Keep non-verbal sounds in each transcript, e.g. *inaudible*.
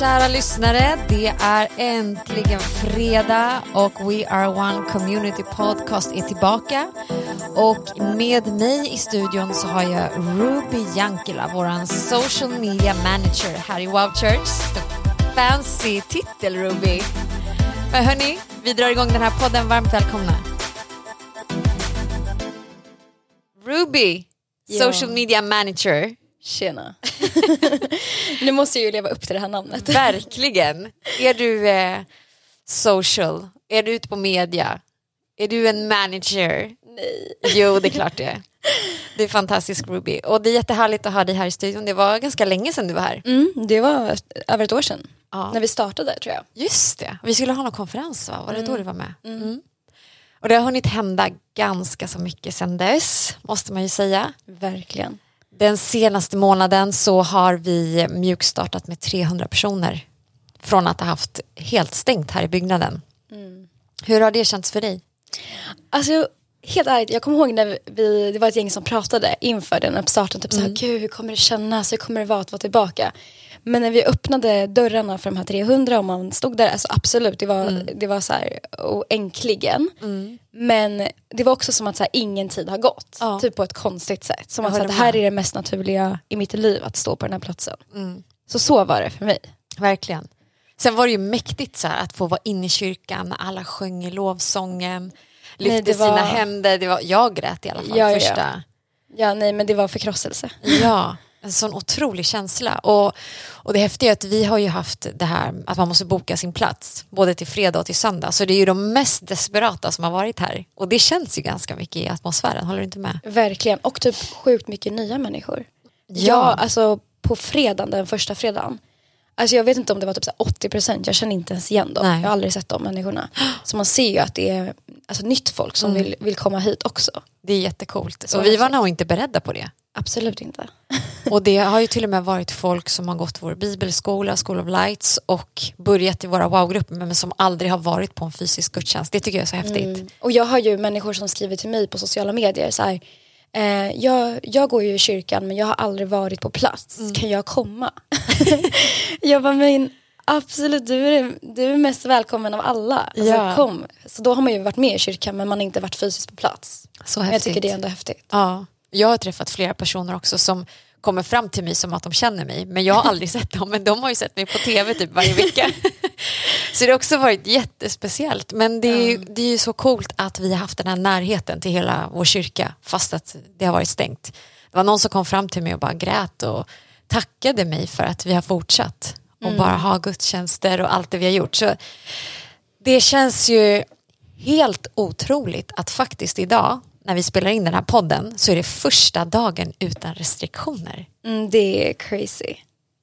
kära lyssnare. Det är äntligen fredag och We Are One Community Podcast är tillbaka. Och med mig i studion så har jag Ruby Jankila, våran social media manager här i Wow Church. Fancy titel Ruby. Men hörni, vi drar igång den här podden. Varmt välkomna. Ruby, social media manager. Tjena. Nu måste jag ju leva upp till det här namnet. Verkligen. Är du eh, social? Är du ute på media? Är du en manager? Nej. Jo, det är klart det är. Du är fantastisk Ruby. Och det är jättehärligt att ha dig här i studion. Det var ganska länge sedan du var här. Mm, det var över ett år sedan. Ja. När vi startade tror jag. Just det, vi skulle ha någon konferens va? Var det då du var med? Mm. Och det har hunnit hända ganska så mycket sedan dess, måste man ju säga. Verkligen. Den senaste månaden så har vi mjukstartat med 300 personer från att ha haft helt stängt här i byggnaden. Hur har det känts för dig? Alltså helt ärligt, jag kommer ihåg när vi, det var ett gäng som pratade inför den uppstarten. Typ Mm. såhär, gud hur kommer det kännas, hur kommer det vara att vara tillbaka? Men när vi öppnade dörrarna för de här 300 och man stod där, alltså absolut, det var, Mm. det var så här, och äntligen. Men det var också som att så här, ingen tid har gått, Ja. typ på ett konstigt sätt. Som Jag att, så här, det här är det mest naturliga i mitt liv, att stå på den här platsen. Mm. Så så var det för mig. Verkligen. Sen var det ju mäktigt så att få vara inne i kyrkan alla sjöng i lovsången, lyfte Nej, det var- sina händer. Det var, jag grät i alla fall Ja, ja, första. Ja, nej men det var förkrosselse. Ja, en sån otrolig känsla. Och, och det häftiga är att vi har ju haft det här att man måste boka sin plats både till fredag och till söndag. Så det är ju de mest desperata som har varit här. Och det känns ju ganska mycket i atmosfären, håller du inte med? Verkligen, och typ sjukt mycket nya människor. Ja. Ja, alltså på fredagen, den första fredagen. Alltså jag vet inte om det var typ så här 80%, jag känner inte ens igen dem. Nej. Jag har aldrig sett de människorna. *gasps* Så man ser ju att det är alltså, nytt folk som vill, vill komma hit också. Det är jättecoolt. Så och vi var nog inte beredda på det. Absolut inte. *laughs* Och det har ju till och med varit folk som har gått vår bibelskola, School of Lights och börjat i våra wow-grupper men som aldrig har varit på en fysisk gudstjänst. Det tycker jag är så häftigt. Mm. Och jag har ju människor som skriver till mig på sociala medier så här, eh, jag, jag går ju i kyrkan men jag har aldrig varit på plats, Mm. kan jag komma? *laughs* jag bara, men absolut du är, du är mest välkommen av alla. Alltså, Ja. kom. Så då har man ju varit med i kyrkan men man har inte varit fysiskt på plats. Så Men jag häftigt. tycker det är ändå häftigt. Ja, jag har träffat flera personer också som kommer fram till mig som att de känner mig men jag har aldrig *laughs* sett dem men de har ju sett mig på tv typ varje vecka. *laughs* så det har också varit jättespeciellt men det är, ju, det är ju så coolt att vi har haft den här närheten till hela vår kyrka fast att det har varit stängt. Det var någon som kom fram till mig och bara grät och tackade mig för att vi har fortsatt och bara ha gudstjänster och allt det vi har gjort. Så det känns ju helt otroligt att faktiskt idag när vi spelar in den här podden så är det första dagen utan restriktioner. Mm, det är crazy.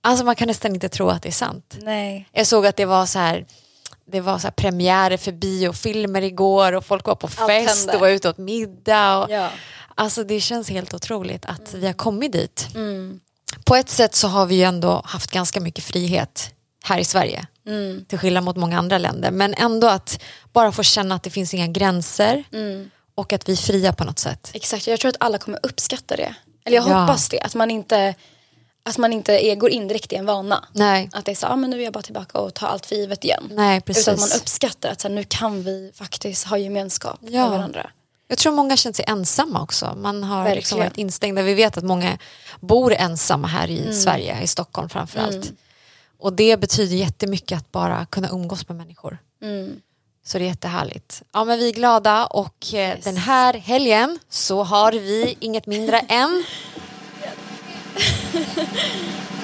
Alltså man kan nästan inte tro att det är sant. Nej. Jag såg att det var så här det var så här premiärer för biofilmer igår och folk var på Allt fest och var ute åt middag. Och, Ja. Alltså det känns helt otroligt att vi har kommit dit. Mm. På ett sätt så har vi ju ändå haft ganska mycket frihet här i Sverige. Mm. Till skillnad mot många andra länder. Men ändå att bara få känna att det finns inga gränser Mm. och att vi är fria på något sätt. Exakt, jag tror att alla kommer uppskatta det. Eller jag Ja. hoppas det, att man inte, att man inte är, går in direkt i en vana. Nej, Att det är så, ah, men nu är jag bara tillbaka och tar allt för givet igen. nej precis. Utan att man uppskattar att så här, nu kan vi faktiskt ha gemenskap Ja. med varandra. Jag tror många känner sig ensamma också. Man har liksom varit instängda. Vi vet att många bor ensamma här i Mm. Sverige, i Stockholm framförallt. Och det betyder jättemycket att bara kunna umgås med människor. Mm. Så det är jättehärligt. Ja men vi är glada och eh, den här helgen så har vi inget mindre *laughs* än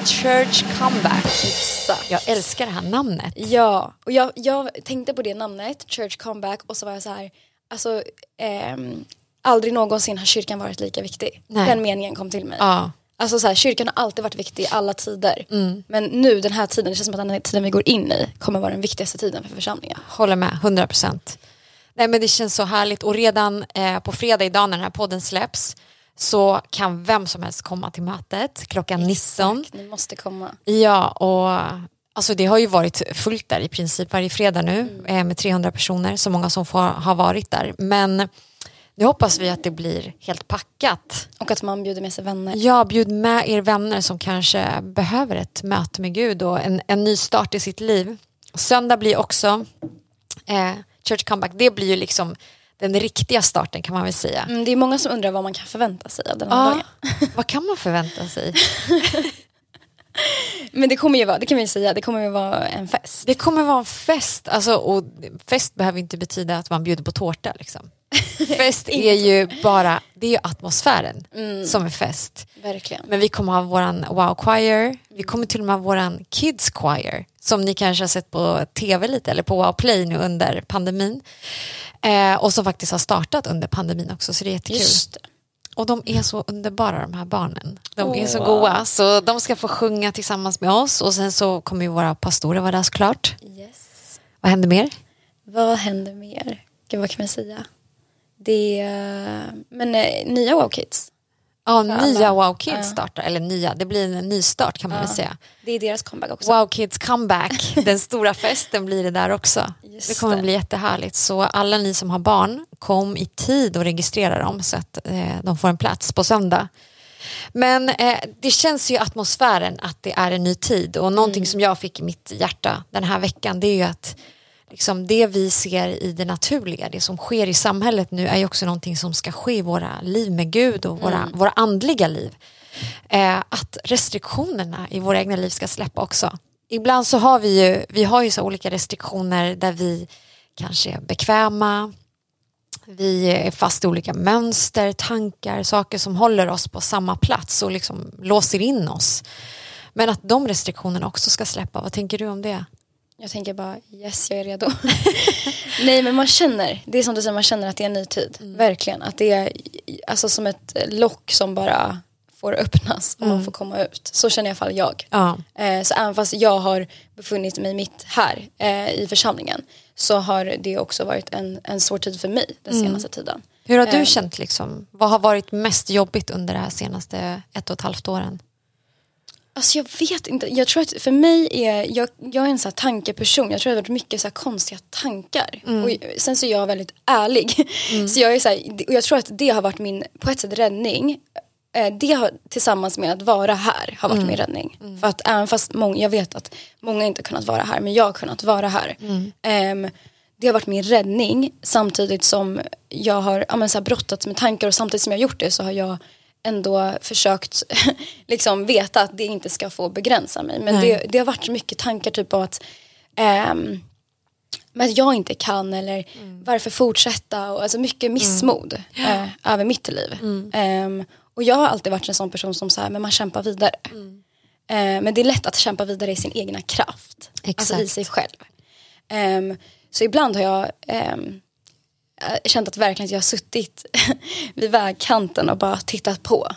Church Comeback. Exakt. Jag älskar det här namnet. Ja, och jag, jag tänkte på det namnet, Church Comeback, och så var jag så här, alltså ehm, aldrig någonsin har kyrkan varit lika viktig. Nej. Den meningen kom till mig. Ja, Alltså så här, kyrkan har alltid varit viktig i alla tider. Mm. Men nu den här tiden, det känns som att den tiden vi går in i kommer vara den viktigaste tiden för församlingen. håller med, 100 procent. Nej men det känns så härligt och redan eh, på fredag idag när den här podden släpps så kan vem som helst komma till mötet klockan 19. Exakt, Ni måste komma. Ja, och alltså det har ju varit fullt där i princip varje fredag nu eh, med 300 personer, så många som får, har varit där. Men Nu hoppas vi att det blir helt packat. Och att man bjuder med sig vänner. Ja, bjud med er vänner som kanske behöver ett möte med Gud och en, en ny start i sitt liv. Söndag blir också eh, Church Comeback. Det blir ju liksom den riktiga starten kan man väl säga. Mm, det är många som undrar vad man kan förvänta sig av den här Ja, dagen. vad kan man förvänta sig? *laughs* Men det kommer ju vara, det kan vi ju säga, det kommer ju vara en fest. Det kommer vara en fest, alltså, och fest behöver inte betyda att man bjuder på tårta. Liksom. *laughs* Fest är ju bara, det är ju atmosfären som är fest. Verkligen. Men vi kommer ha våran wow choir, vi kommer till och med ha våran kids choir som ni kanske har sett på tv lite eller på wow play nu under pandemin. Eh, och som faktiskt har startat under pandemin också så det är jättekul. Just det. Och de är så underbara de här barnen. De är så goa så de ska få sjunga tillsammans med oss och sen så kommer ju våra pastorer vara där såklart. Yes. Vad händer mer? Vad händer mer? Gud, vad kan man säga? Det är, men eh, nya Wow Kids. Ja, För nya alla. Wow Kids Ja. startar, eller nya, det blir en ny start kan man väl säga. Det är deras comeback också. Wow Kids comeback, *laughs* den stora festen blir det där också. Just det kommer det. bli jättehärligt. Så alla ni som har barn, kom i tid och registrera dem så att eh, de får en plats på söndag. Men eh, det känns ju atmosfären att det är en ny tid och någonting som jag fick i mitt hjärta den här veckan det är ju att liksom, det vi ser i det naturliga, det som sker i samhället nu är ju också någonting som ska ske i våra liv med Gud och våra, våra andliga liv. Eh, att restriktionerna i våra egna liv ska släppa också. Ibland så har vi ju, vi har ju så olika restriktioner där vi kanske är bekväma, vi är fast i olika mönster, tankar, saker som håller oss på samma plats och liksom låser in oss. Men att de restriktionerna också ska släppa, vad tänker du om det? Jag tänker bara yes, jag är redo. *laughs* Nej men man känner, det är som du säger, man känner att det är en ny tid. Verkligen, att det är alltså som ett lock som bara får öppnas och man får komma ut. Så känner i alla fall jag. Ja. Eh, så även fast jag har befunnit mig mitt här eh, i församlingen så har det också varit en, en svår tid för mig den senaste tiden. Hur har du Eh. känt liksom? Vad har varit mest jobbigt under det här senaste ett och ett halvt åren? Alltså jag vet inte, jag tror att för mig är, jag, jag är en så här tankeperson, jag tror att det har varit mycket så här konstiga tankar. Och sen så är jag väldigt ärlig. *laughs* Så jag är så här, och jag tror att det har varit min, på ett sätt räddning. Eh, Det har, tillsammans med att vara här har varit min räddning. För att även fast många, jag vet att många inte kunnat vara här men jag har kunnat vara här. Ehm, det har varit min räddning. Samtidigt som jag har ja, men så här, brottats med tankar och samtidigt som jag gjort det så har jag ändå försökt *laughs* liksom veta att det inte ska få begränsa mig. Men det, det har varit så mycket tankar typ på att ehm, men att jag inte kan eller varför fortsätta? Och alltså mycket missmod eh, över mitt liv. Ehm, och jag har alltid varit en sån person som så här, men man kämpar vidare. Eh, men det är lätt att kämpa vidare i sin egna kraft. Alltså i Exakt. sig själv. Ehm, så ibland har jag ehm, eh, känt att verkligen att jag har suttit *laughs* vid vägkanten och bara tittat på.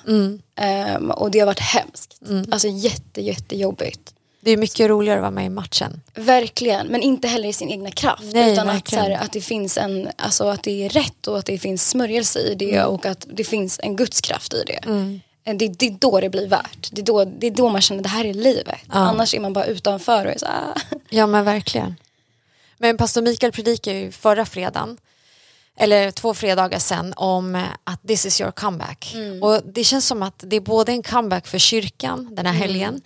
Ehm, och det har varit hemskt. Alltså jätte, jättejobbigt. Det är mycket roligare att vara med i matchen. Verkligen, men inte heller i sin egna kraft. Nej, utan att, så verkligen. här, att det finns en, alltså att det är rätt och att det finns smörjelse i det Mm. och att det finns en gudskraft i det. Eh, Det, det är då det blir värt. Det är då, det är då man känner att det här är livet. Annars är man bara utanför och är så ah. *laughs* Ja men verkligen. Men pastor Mikael predikade ju förra fredagen, eller två fredagar sedan, om att this is your comeback. Och det känns som att det är både en comeback för kyrkan den här helgen,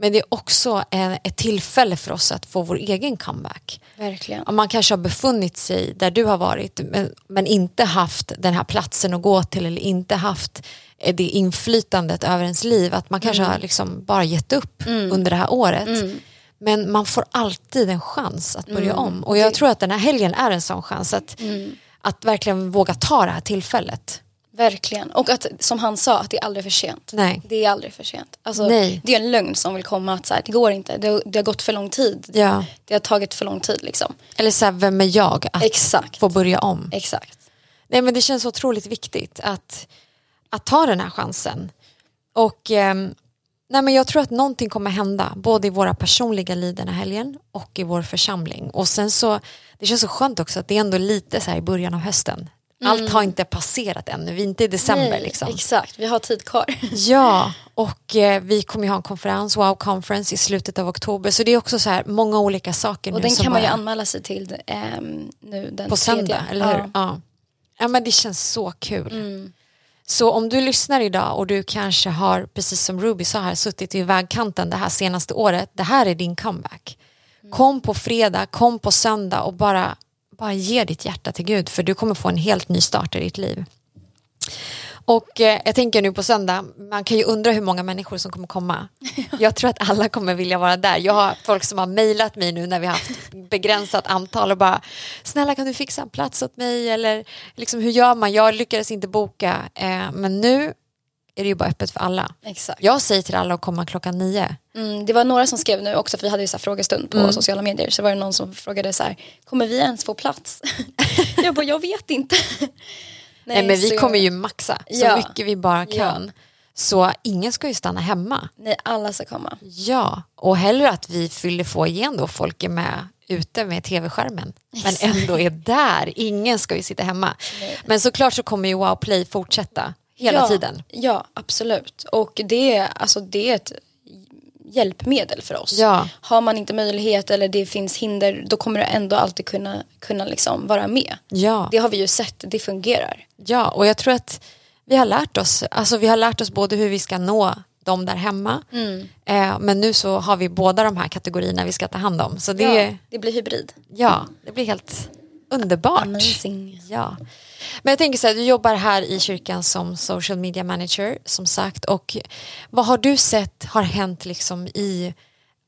men det är också en, ett tillfälle för oss att få vår egen comeback. Verkligen. Om man kanske har befunnit sig där du har varit men, men inte haft den här platsen att gå till eller inte haft eh, det inflytandet över ens liv. Att man kanske har liksom bara gett upp under det här året. Men man får alltid en chans att börja om. Och jag tror att den här helgen är en sån chans. Att, att verkligen våga ta det här tillfället. Verkligen. Och att som han sa, att det är aldrig för sent. Nej. Det är aldrig för sent. Alltså, Nej. Det är en lögn som vill komma att så här, det går inte. Det, har- det har gått för lång tid. Ja. Det har tagit för lång tid liksom. Eller så här, vem är jag att Exakt. få börja om? Exakt. Nej, men det känns otroligt viktigt att, att ta den här chansen. Och ehm, nej, men jag tror att någonting kommer hända, både i våra personliga liv den här helgen och i vår församling. Och sen så, det känns så skönt också att det är ändå lite så här i början av hösten. Allt har inte passerat ännu, vi är inte i december Mm. Nej, liksom. Exakt, vi har tid kvar. *laughs* Ja, och eh, vi kommer ju ha en konferens, Wow Conference, i slutet av oktober. Så det är också så här många olika saker Och nu den kan man ju anmäla sig till ehm, nu den på tredje. söndag, eller hur? Ja. Ja. Ja men det känns så kul. Mm. Så om du lyssnar idag och du kanske har, precis som Ruby sa här, suttit i vägkanten det här senaste året, det här är din comeback. Mm. Kom på fredag, kom på söndag och bara, bara ge ditt hjärta till Gud för du kommer få en helt ny start i ditt liv. Och eh, jag tänker nu på söndag, man kan ju undra hur många människor som kommer komma. *laughs* Jag tror att alla kommer vilja vara där. Jag har folk som har mejlat mig nu när vi har haft begränsat antal och bara snälla kan du fixa en plats åt mig eller liksom hur gör man? Jag lyckades inte boka eh, men nu är det ju bara öppet för alla. Exakt. Jag säger till alla att komma klockan nio. Mm, det var några som skrev nu också, för vi hade ju så frågestund på Mm. sociala medier, så var det någon som frågade så här, kommer vi ens få plats? *laughs* jag bara, jag vet inte. *laughs* Nej, men vi så- kommer ju maxa så Ja. mycket vi bara kan. Så ingen ska ju stanna hemma. Nej, alla ska komma. Ja, och hellre att vi fyller få igen då folk är med ute med tv-skärmen men ändå är där. Ingen ska ju sitta hemma. Nej. Men såklart så kommer ju Wow Play fortsätta hela ja, tiden. Ja, absolut. Och det är, alltså, det är ett hjälpmedel för oss. Ja. Har man inte möjlighet eller det finns hinder, då kommer du ändå alltid kunna, kunna liksom vara med. Ja. Det har vi ju sett, det fungerar. ja, och jag tror att vi har lärt oss, alltså vi har lärt oss både hur vi ska nå dem där hemma eh, men nu så har vi båda de här kategorierna vi ska ta hand om. Så det, Ja, ja. det blir hybrid. det blir helt underbart. Amazing. Ja. Men jag tänker så här, du jobbar här i kyrkan som social media manager som sagt och vad har du sett har hänt liksom i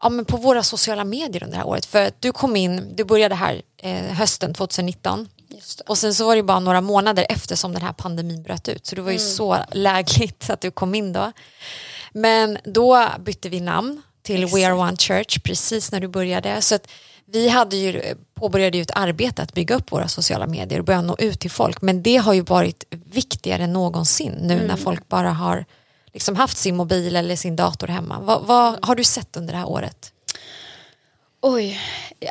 ja, men på våra sociala medier under det här året? För att du kom in, du började här eh, hösten 2019 Just det. och sen så var det bara några månader efter som den här pandemin bröt ut så det var ju så lägligt att du kom in då. Men då bytte vi namn till We Are One Church precis när du började. Så att vi hade ju, påbörjade ju ett arbete att bygga upp våra sociala medier och börja nå ut till folk. Men det har ju varit viktigare än någonsin nu när folk bara har liksom haft sin mobil eller sin dator hemma. Vad, vad har du sett under det här året? Oj,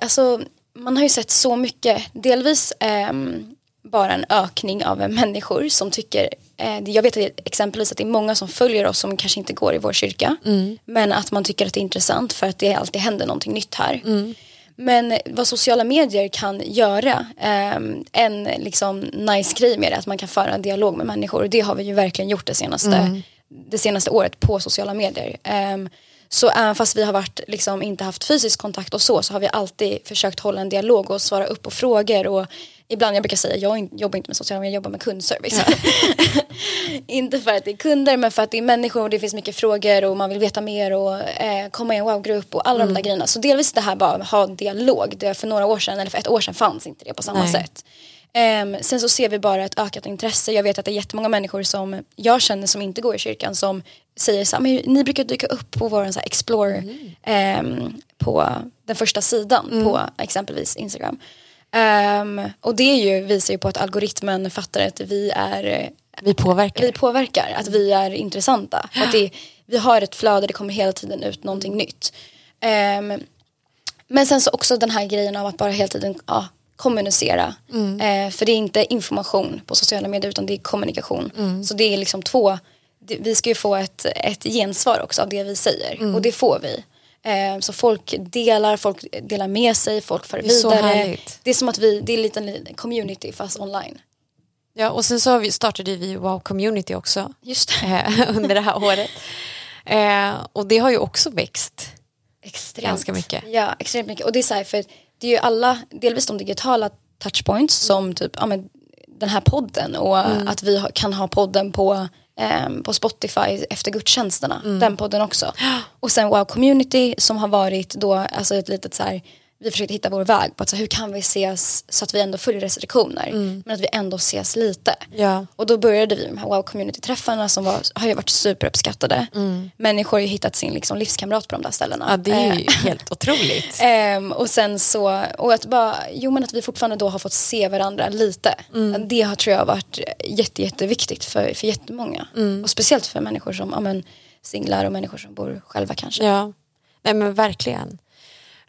alltså man har ju sett så mycket. Delvis ehm, bara en ökning av människor som tycker, eh, jag vet att exempelvis att det är många som följer oss som kanske inte går i vår kyrka. Men att man tycker att det är intressant för att det alltid händer någonting nytt här. Men vad sociala medier kan göra, ehm, en liksom nice grej med det, att man kan föra en dialog med människor. Och det har vi ju verkligen gjort det senaste, det senaste året på sociala medier. Ehm, så även fast vi har varit, liksom, inte haft fysisk kontakt och så, så har vi alltid försökt hålla en dialog och svara upp på frågor. Och ibland, jag brukar säga, jag jobbar inte med sociala jag jobbar med kundservice. *laughs* inte för att det är kunder, men för att det är människor och det finns mycket frågor och man vill veta mer och eh, komma i en wow-grupp och alla de där grejerna. Så delvis det här bara att ha en dialog, det för några år sedan, eller för ett år sedan fanns inte det på samma Nej. sätt. Ehm, sen så ser vi bara ett ökat intresse. Jag vet att det är jättemånga människor som jag känner som inte går i kyrkan som säger så här, ni brukar dyka upp på vår så här, Explore ehm, på den första sidan på exempelvis Instagram. Ehm, och det ju, visar ju på att algoritmen fattar att vi är eh, Vi påverkar. vi påverkar, att vi är intressanta. Och *gasps* att det, vi har ett flöde, det kommer hela tiden ut någonting nytt. Men sen så också den här grejen av att bara hela tiden ja, kommunicera. Eh, för det är inte information på sociala medier utan det är kommunikation. Så det är liksom två, det, vi ska ju få ett, ett gensvar också av det vi säger och det får vi. Eh, så folk delar, folk delar med sig, folk för Det vidare. Det är som att vi, det är en liten community fast online. Ja, och sen så har vi, startade vi Wow Community också Just det. eh, *laughs* under det här året. Eh, och det har ju också växt. Extremt. Ganska mycket. Ja, extremt mycket. Och det är så här, för det är ju alla, delvis de digitala touchpoints som typ, ja men den här podden och Mm. att vi kan ha podden på, ehm, på Spotify efter gudstjänsterna. Mm. Den podden också. Och sen Wow Community som har varit då, alltså ett litet så här, vi försökte hitta vår väg på att så hur kan vi ses så att vi ändå följer restriktioner Mm. men att vi ändå ses lite. Ja. Och då började vi med de här wow community-träffarna som var, har ju varit superuppskattade. Människor har ju hittat sin liksom, livskamrat på de där ställena. Mm. ja, det är ju Eh, *laughs* helt otroligt. Ehm, och sen så, och att bara, jo men att vi fortfarande då har fått se varandra lite. Mm. Det har tror jag varit jätte, jätteviktigt för, för jättemånga. Mm. Och speciellt för människor som, ja men singlar och människor som bor själva kanske. Ja, nej men verkligen.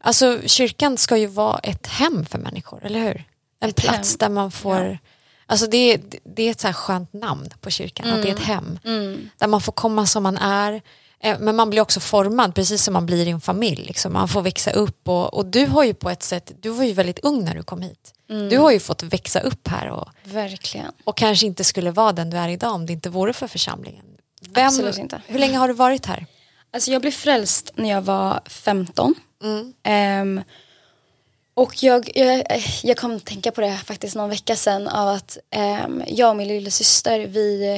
Alltså kyrkan ska ju vara ett hem för människor, eller hur? En Ett plats hem. där man får, alltså det är, det är ett så här skönt namn på kyrkan, att det är ett hem. Mm. Där man får komma som man är. Eh, Men man blir också formad, precis som man blir i en familj. Liksom. Man får växa upp och, och du har ju på ett sätt, du var ju väldigt ung när du kom hit. Du har ju fått växa upp här och, Verkligen. och kanske inte skulle vara den du är idag om det inte vore för församlingen. Vem, Absolut inte. Hur länge har du varit här? Alltså jag blev frälst när jag var 15. Ehm, och jag, jag, jag kom att tänka på det faktiskt någon vecka sedan av att ehm, jag och min lilla syster vi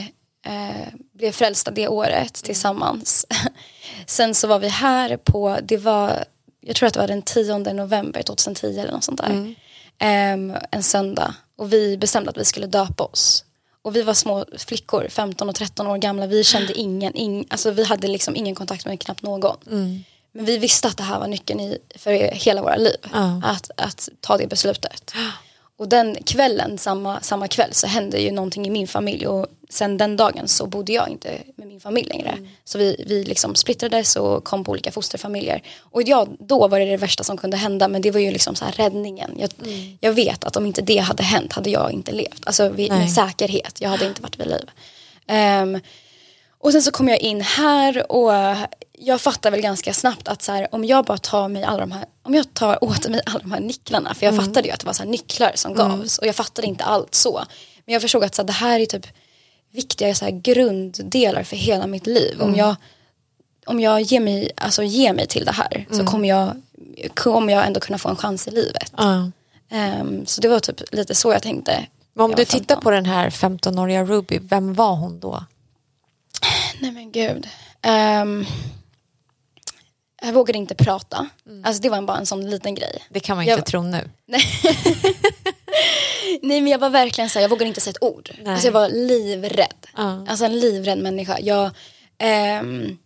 eh, blev frälsta det året tillsammans. *laughs* Sen så var vi här på, det var, jag tror att det var den 10 november 2010 eller något sånt där. Ehm, en söndag. Och vi bestämde att vi skulle döpa oss. Och vi var små flickor, 15 och 13 år gamla. Vi kände *gasps* ingen, ing, alltså vi hade liksom ingen kontakt med knappt någon. Men vi visste att det här var nyckeln i, för hela våra liv. Ja. Att, att ta det beslutet. *gasps* Och den kvällen, samma, samma kväll, så hände ju någonting i min familj. Och sen den dagen så bodde jag inte med min familj längre. Så vi, vi liksom splittrades och kom på olika fosterfamiljer. Och ja, då var det det värsta som kunde hända. Men det var ju liksom så här räddningen. Jag, jag vet att om inte det hade hänt hade jag inte levt. Alltså vi, med säkerhet. Jag hade inte varit vid liv. Ehm, och sen så kom jag in här och jag fattar väl ganska snabbt att så här, om jag bara tar mig alla de här, om jag tar åt mig alla de här nycklarna, för jag fattade ju att det var så här nycklar som gavs och jag fattade inte allt så. Men jag förstod att så här, det här är typ viktiga så här, grunddelar för hela mitt liv. Om jag, om jag ger, mig, alltså, ger mig till det här så kommer jag, kommer jag ändå kunna få en chans i livet. Ehm, så det var typ lite så jag tänkte. Men om Jag du tittar 15. på den här 15-åriga Ruby, vem var hon då? Nej men gud. Ehm, jag vågade inte prata. Alltså det var bara en sån liten grej. Det kan man ju Jag- inte tro nu. *laughs* Nej men jag var verkligen så här, jag vågade inte säga ett ord. Nej. Alltså jag var livrädd. Ja. Alltså en livrädd människa. Jag, ehm,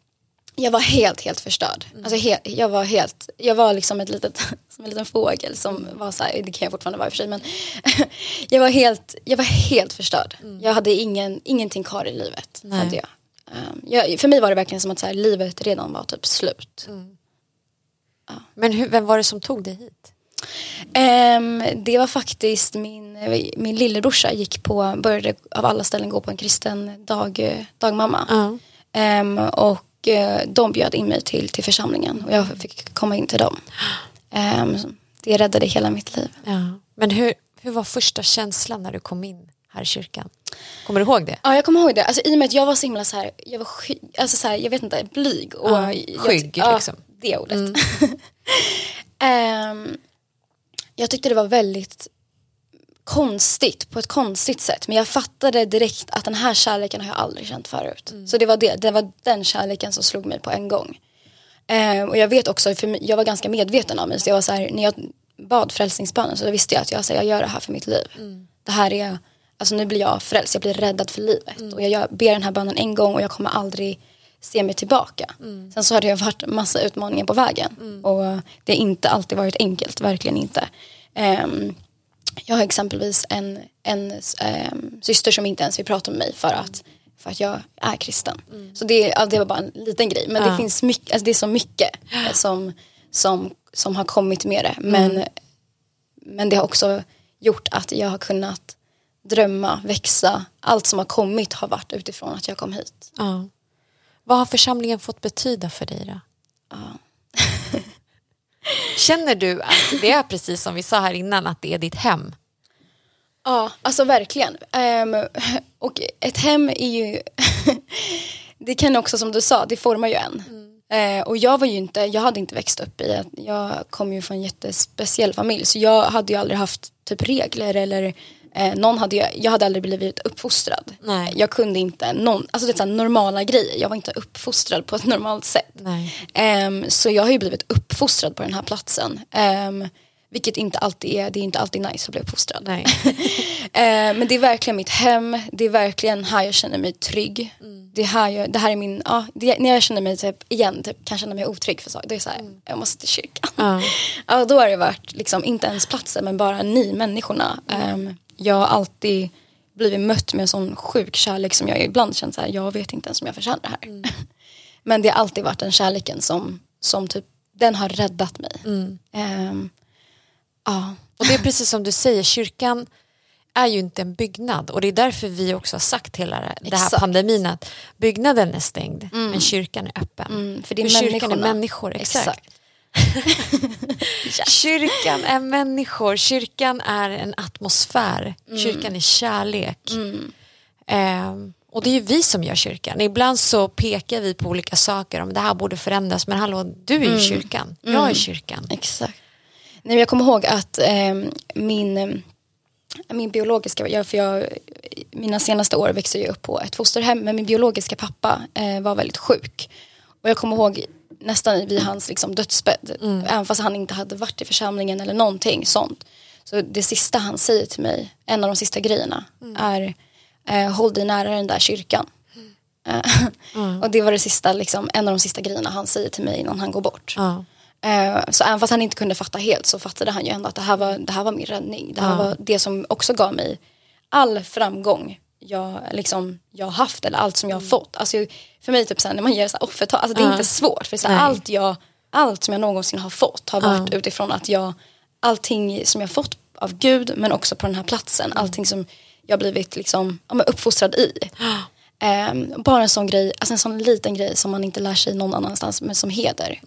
jag var helt, helt förstörd. Alltså helt, jag var helt, jag var liksom ett litet, *laughs* som en liten fågel som var så här, det kan jag fortfarande vara i och för sig men *laughs* jag var helt, jag var helt förstörd. Jag hade ingen, ingenting kvar i livet. Nej. Hade jag. Ehm, jag. För mig var det verkligen som att så här, livet redan var typ slut. Men hur, vem var det som tog dig hit? Ehm, det var faktiskt min, min lillebrorsa gick på, började av alla ställen gå på en kristen dag, dagmamma. Ja. Ehm, och eh, de bjöd in mig till, till församlingen och jag fick komma in till dem. Det räddade hela mitt liv. Ja. Men hur, hur var första känslan när du kom in här i kyrkan? Kommer du ihåg det? Ja jag kommer ihåg det, alltså, i och med att jag var så himla så här, jag var sky, alltså, så här, jag vet inte, blyg. Och Ja, jag, skygg, ja, liksom. det ordet. *laughs* Ehm, jag tyckte det var väldigt konstigt på ett konstigt sätt. Men jag fattade direkt att den här kärleken har jag aldrig känt förut. Så det var, det, det var den kärleken som slog mig på en gång. Ehm, och jag vet också, för jag var ganska medveten om mig. Så jag var så här, när jag bad frälsningsbönen så visste jag att jag, så här, jag gör det här för mitt liv. Det här är, alltså nu blir jag frälst, jag blir räddad för livet. Och jag gör, ber den här bönen en gång och jag kommer aldrig se mig tillbaka. Sen så har det varit massa utmaningar på vägen. Och det har inte alltid varit enkelt, verkligen inte. Ehm, jag har exempelvis en, en ehm, syster som inte ens vill prata med mig för att, för att jag är kristen. Så det, ja, det var bara en liten grej. Men Ja. det finns mycket, alltså det är så mycket *gasps* som, som, som har kommit med det. Men, men det har också gjort att jag har kunnat drömma, växa. Allt som har kommit har varit utifrån att jag kom hit. Ja. Vad har församlingen fått betyda för dig då? *laughs* Känner du att det är precis som vi sa här innan, att det är ditt hem? Ja, alltså verkligen. Ehm, och ett hem är ju, *laughs* det kan också som du sa, det formar ju en. Eh, och jag var ju inte, jag hade inte växt upp i, jag kom ju från en jättespeciell familj så jag hade ju aldrig haft typ regler eller eh, någon hade jag, jag hade aldrig blivit uppfostrad. Nej. Jag kunde inte, någon, alltså det är så här normala grejer, jag var inte uppfostrad på ett normalt sätt. Ehm, så jag har ju blivit uppfostrad på den här platsen. Ehm, vilket inte alltid är, det är inte alltid nice att bli uppfostrad. Nej. *laughs* Eh, men det är verkligen mitt hem, det är verkligen här jag känner mig trygg. Det, här jag, det här är min, ja, det, när jag känner mig typ, igen, typ, kan känna mig otrygg för saker, det är så här, jag måste till kyrkan. Ja. *laughs* Ja, då har det varit liksom, inte ens platsen men bara ni människorna. Ehm, jag har alltid blivit mött med en sån sjuk kärlek som jag ibland känt så här, jag vet inte ens om jag förtjänar det här. *laughs* men det har alltid varit den kärleken som, som typ, den har räddat mig. Ehm, ja. Och det är precis som du säger, kyrkan är ju inte en byggnad och det är därför vi också har sagt hela det här Exakt. pandemin att byggnaden är stängd men kyrkan är öppen. Mm, för det är kyrkan är människorna. människor, exakt. Exakt. *laughs* Kyrkan är människor, kyrkan är en atmosfär, Mm. kyrkan är kärlek. Ehm, och det är ju vi som gör kyrkan. Ibland så pekar vi på olika saker om det här borde förändras men hallå, du är Mm. ju kyrkan, jag är kyrkan. Exakt. Nej, jag kommer ihåg att eh, min, eh, min biologiska, jag, för jag, mina senaste år växte jag upp på ett fosterhem men min biologiska pappa eh, var väldigt sjuk. Och jag kommer ihåg nästan vid hans liksom, dödsbädd, även fast han inte hade varit i församlingen eller någonting sånt. Så det sista han säger till mig, en av de sista grejerna, är eh, håll dig nära den där kyrkan. Eh, och det var det sista, liksom, en av de sista grejerna han säger till mig innan han går bort. Ja. Eh, Så även fast han inte kunde fatta helt så fattade han ju ändå att det här var, det här var min räddning. Det här var det som också gav mig all framgång jag, liksom, jag har haft eller allt som jag har fått. Alltså, för mig typ såhär, när man ger så offertal, alltså, det är Ja. inte svårt. För så här, Nej. allt, jag, allt som jag någonsin har fått har varit utifrån att jag, allting som jag fått av Gud men också på den här platsen, allting som jag blivit liksom, ja, uppfostrad i. *gasps* Ehm, bara en sån grej, alltså en sån liten grej som man inte lär sig någon annanstans men som heder.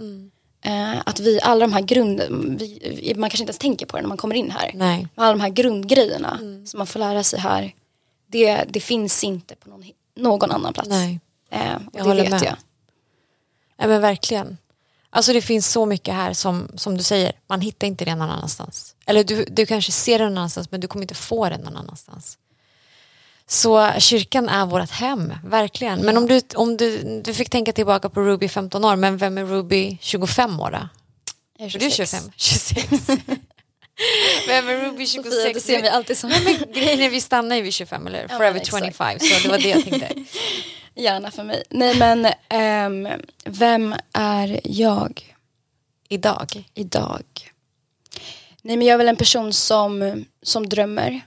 Eh, att vi, alla de här grund, vi, man kanske inte ens tänker på det när man kommer in här. Nej. Alla de här grundgrejerna som man får lära sig här, det, det finns inte på någon, någon annan plats. Nej. Eh, och Jag det håller vet med. jag. Ja men verkligen. Alltså det finns så mycket här som, som du säger, man hittar inte det någon annanstans. Eller du, du kanske ser det någon annanstans men du kommer inte få det någon annanstans. Så kyrkan är vårt hem, verkligen. Men om, du, om du, du fick tänka tillbaka på Ruby 15 år, men vem är Ruby 25 år då? Jag är du är 26. 25? 26. Vem är Ruby 26? Sofia, du ser mig alltid som Nej, men grejen är vi stannar ju vid 25 eller Ja, Forever men exakt. 25 så det var det jag tänkte. *laughs* gärna för mig. Nej men, ehm, vem är jag Idag. idag? Nej men jag är väl en person som, som drömmer.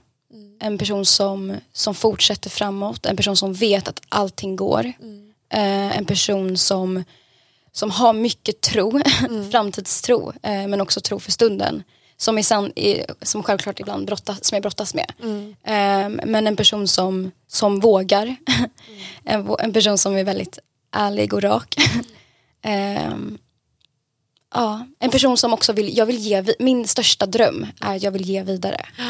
En person som, som fortsätter framåt. En person som vet att allting går. Eh, en person som, som har mycket tro, *laughs* framtidstro, eh, men också tro för stunden. Som, är sann, är, som självklart ibland brottas, som jag brottas med. Eh, men en person som, som vågar. *laughs* en, vå- en person som är väldigt ärlig och rak. *laughs* Ehm, ja, en person som också vill, jag vill ge, min största dröm är att jag vill ge vidare. *gasps*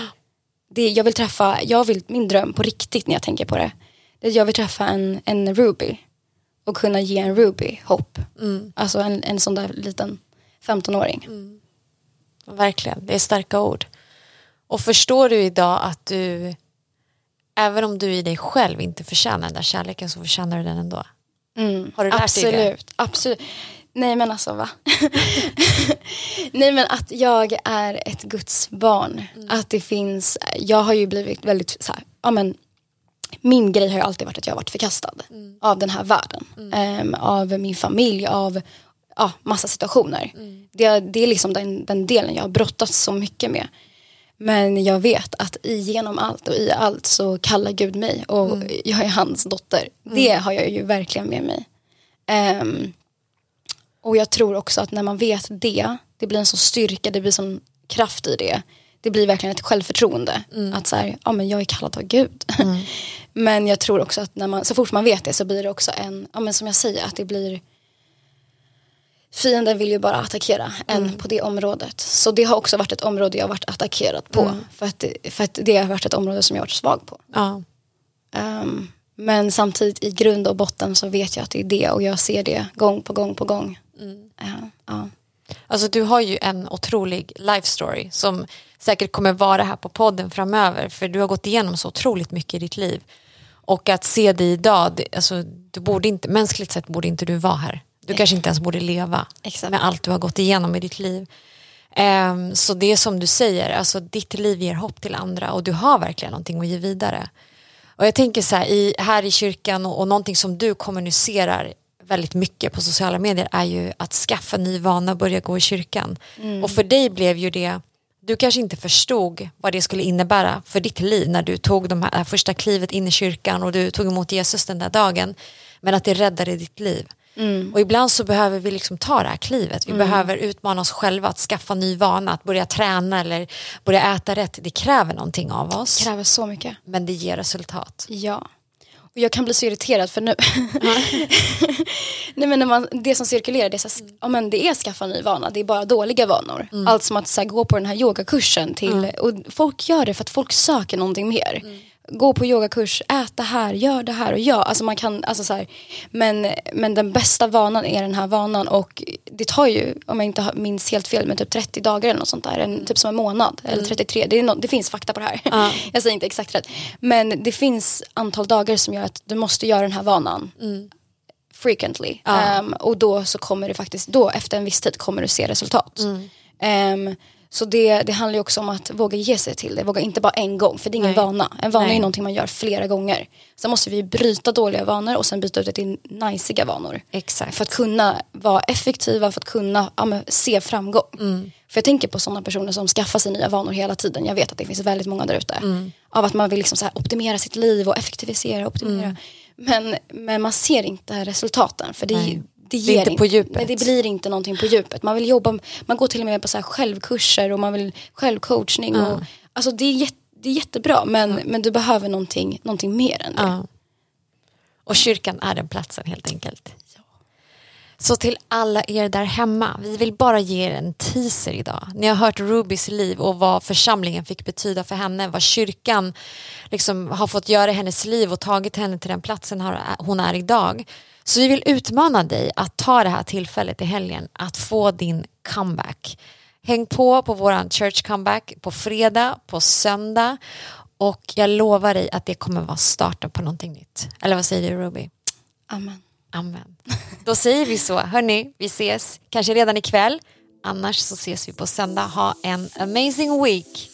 Det, jag vill träffa, jag vill, min dröm på riktigt när jag tänker på det, det är att jag vill träffa en, en Ruby och kunna ge en Ruby hopp. Alltså en, en sån där liten 15-åring. Verkligen, det är starka ord. Och förstår du idag att du, även om du i dig själv inte förtjänar den där kärleken så förtjänar du den ändå? Har du lärt dig det? Absolut, absolut. Nej men alltså va? *laughs* Nej men att jag är ett Guds barn. Mm. Att det finns, jag har ju blivit väldigt så här, ja men min grej har ju alltid varit att jag har varit förkastad Mm. av den här världen. Ehm, av min familj, av ja, massa situationer. Mm. Det, det är liksom den, den delen jag har brottats så mycket med. Men jag vet att igenom allt och i allt så kallar Gud mig och Mm. jag är hans dotter. Det har jag ju verkligen med mig. Ehm, och jag tror också att när man vet det, det blir en sån styrka, det blir sån kraft i det. Det blir verkligen ett självförtroende. Att så här, ja men jag är kallad av Gud. *laughs* men jag tror också att när man, så fort man vet det så blir det också en, ja men som jag säger, att det blir Fienden vill ju bara attackera en på det området. Så det har också varit ett område jag har varit attackerad på. För, att, för att det har varit ett område som jag varit svag på. Ja. Ehm, men samtidigt i grund och botten så vet jag att det är det och jag ser det gång på gång på gång. Ehm, ja. Alltså du har ju en otrolig life story som säkert kommer vara här på podden framöver för du har gått igenom så otroligt mycket i ditt liv. Och att se dig idag, det, alltså, du borde inte, mänskligt sett borde inte du vara här. Du kanske inte ens borde leva Exakt. med allt du har gått igenom i ditt liv. Ehm, så det är som du säger, alltså, ditt liv ger hopp till andra och du har verkligen någonting att ge vidare. Och jag tänker så här, i, här i kyrkan och, och någonting som du kommunicerar väldigt mycket på sociala medier är ju att skaffa ny vana och börja gå i kyrkan. Och för dig blev ju det, du kanske inte förstod vad det skulle innebära för ditt liv när du tog de här första klivet in i kyrkan och du tog emot Jesus den där dagen. Men att det räddade ditt liv. Och ibland så behöver vi liksom ta det här klivet. Vi behöver utmana oss själva att skaffa ny vana, att börja träna eller börja äta rätt. Det kräver någonting av oss. Det kräver så mycket. Men det ger resultat. Ja. Och jag kan bli så irriterad för nu, *laughs* Nej, men när man, det som cirkulerar det är, så, ja, men det är skaffa ny vana, det är bara dåliga vanor. Mm. Allt som att så här, gå på den här yogakursen till, och folk gör det för att folk söker någonting mer. Mm. Gå på yogakurs, ät det här, gör det här och ja. Alltså man kan, alltså så här, men, men den bästa vanan är den här vanan och det tar ju, om jag inte minns helt fel, men typ 30 dagar eller något sånt där. En, typ som en månad eller 33. Det, no, det finns fakta på det här. Ja. *laughs* jag säger inte exakt rätt. Men det finns antal dagar som gör att du måste göra den här vanan frequently. Ja. Ehm, och då så kommer det faktiskt, då efter en viss tid kommer du se resultat. Ehm, så det, det handlar ju också om att våga ge sig till det, våga inte bara en gång för det är ingen Nej. vana. En vana är Nej. ju någonting man gör flera gånger. Sen måste vi bryta dåliga vanor och sen byta ut det till najsiga vanor. Exakt. För att kunna vara effektiva, för att kunna ja, se framgång. För jag tänker på sådana personer som skaffar sig nya vanor hela tiden. Jag vet att det finns väldigt många där ute. Av att man vill liksom optimera sitt liv och effektivisera, optimera. Men, men man ser inte resultaten. För det, Nej. Det Det ger inte på djupet. Nej, det blir inte någonting på djupet. Man vill jobba, man går till och med på så här självkurser och man vill självcoachning. Och, alltså det är, jätte, det är jättebra men, men du behöver någonting, någonting mer än det. Ja. Och kyrkan är den platsen helt enkelt. Så till alla er där hemma, vi vill bara ge er en teaser idag. Ni har hört Rubys liv och vad församlingen fick betyda för henne, vad kyrkan liksom har fått göra i hennes liv och tagit henne till den platsen hon är idag. Så vi vill utmana dig att ta det här tillfället i helgen att få din comeback. Häng på på våran church comeback på fredag, på söndag och jag lovar dig att det kommer vara starten på någonting nytt. Eller vad säger du Ruby? Amen. Amen. Då säger vi så. Hörni, vi ses kanske redan ikväll. Annars så ses vi på söndag. Ha en amazing week.